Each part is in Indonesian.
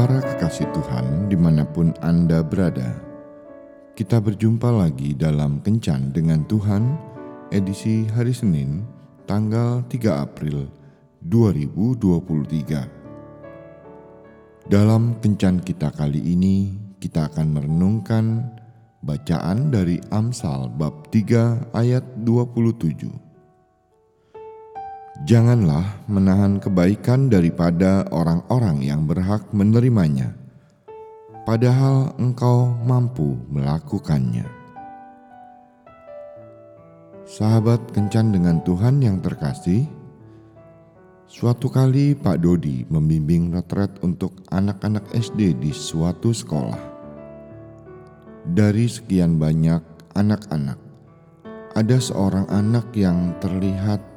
Para kekasih Tuhan di mana pun Anda berada, kita berjumpa lagi dalam Kencan dengan Tuhan edisi hari Senin tanggal 3 April 2023. Dalam Kencan kita kali ini, kita akan merenungkan bacaan dari Amsal bab 3 ayat 27 Janganlah menahan kebaikan daripada orang-orang yang berhak menerimanya, padahal engkau mampu melakukannya. Sahabat kencan dengan Tuhan yang terkasih, suatu kali Pak Dodi membimbing retret untuk anak-anak SD di suatu sekolah. Dari sekian banyak anak-anak, ada seorang anak yang terlihat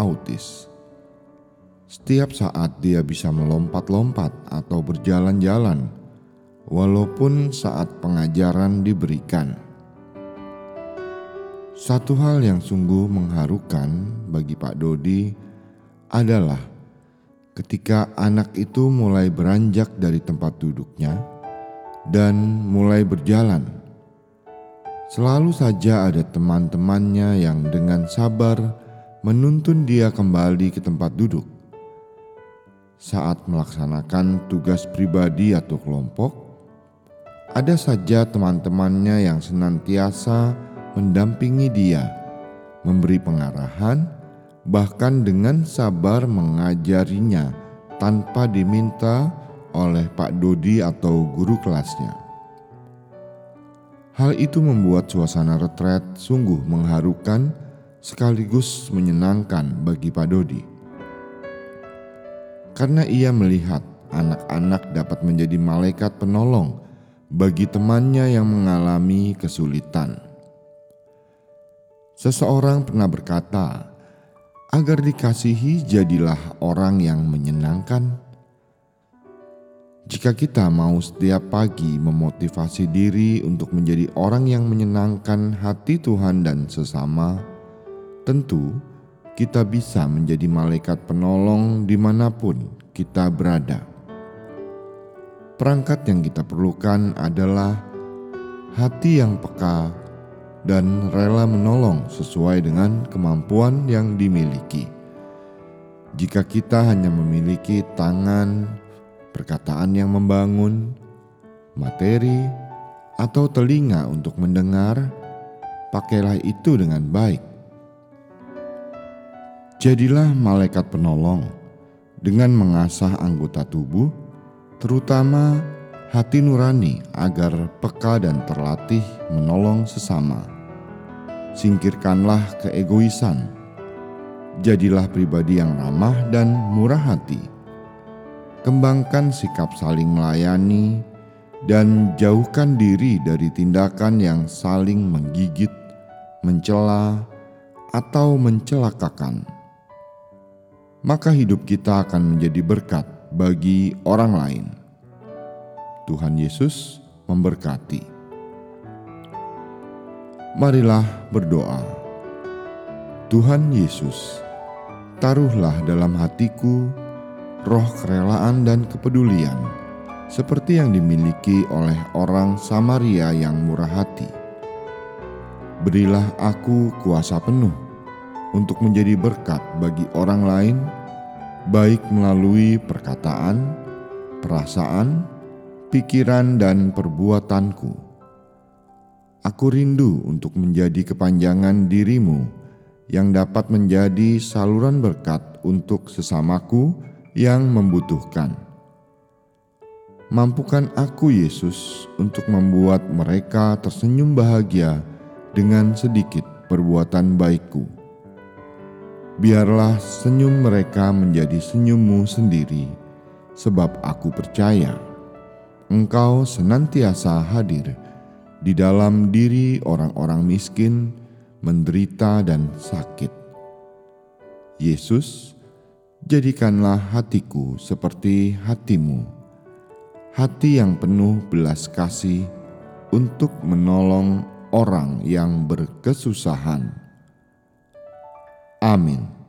autis. Setiap saat dia bisa melompat-lompat atau berjalan-jalan, walaupun saat pengajaran diberikan. Satu hal yang sungguh mengharukan bagi Pak Dodi adalah ketika anak itu mulai beranjak dari tempat duduknya dan mulai berjalan. Selalu saja ada teman-temannya yang dengan sabar menuntun dia kembali ke tempat duduk. Saat melaksanakan tugas pribadi atau kelompok, ada saja teman-temannya yang senantiasa mendampingi dia, memberi pengarahan, bahkan dengan sabar mengajarinya tanpa diminta oleh Pak Dodi atau guru kelasnya. Hal itu membuat suasana retret sungguh mengharukan sekaligus menyenangkan bagi Pak Dodi. Karena ia melihat anak-anak dapat menjadi malaikat penolong bagi temannya yang mengalami kesulitan. Seseorang pernah berkata, "Agar dikasihi, jadilah orang yang menyenangkan." Jika kita mau setiap pagi memotivasi diri untuk menjadi orang yang menyenangkan hati Tuhan dan sesama, Tentu, kita bisa menjadi malaikat penolong di mana pun kita berada. Perangkat yang kita perlukan adalah hati yang peka dan rela menolong sesuai dengan kemampuan yang dimiliki. Jika kita hanya memiliki tangan, perkataan yang membangun, materi, atau telinga untuk mendengar, pakailah itu dengan baik Jadilah malaikat penolong dengan mengasah anggota tubuh, terutama hati nurani, agar peka dan terlatih menolong sesama. Singkirkanlah keegoisan, jadilah pribadi yang ramah dan murah hati. Kembangkan sikap saling melayani, dan jauhkan diri dari tindakan yang saling menggigit, mencela, atau mencelakakan maka hidup kita akan menjadi berkat bagi orang lain. Tuhan Yesus memberkati. Marilah berdoa. Tuhan Yesus, taruhlah dalam hatiku roh kerelaan dan kepedulian seperti yang dimiliki oleh orang Samaria yang murah hati. Berilah aku kuasa penuh untuk menjadi berkat bagi orang lain, baik melalui perkataan, perasaan, pikiran, dan perbuatanku. Aku rindu untuk menjadi kepanjangan dirimu yang dapat menjadi saluran berkat untuk sesamaku yang membutuhkan. Mampukan aku, Yesus, untuk membuat mereka tersenyum bahagia dengan sedikit perbuatan baikku biarlah senyum mereka menjadi senyummu sendiri, sebab aku percaya engkau senantiasa hadir di dalam diri orang-orang miskin, menderita, dan sakit. Yesus, jadikanlah hatiku seperti hatimu, hati yang penuh belas kasih untuk menolong orang yang berkesusahan Amin.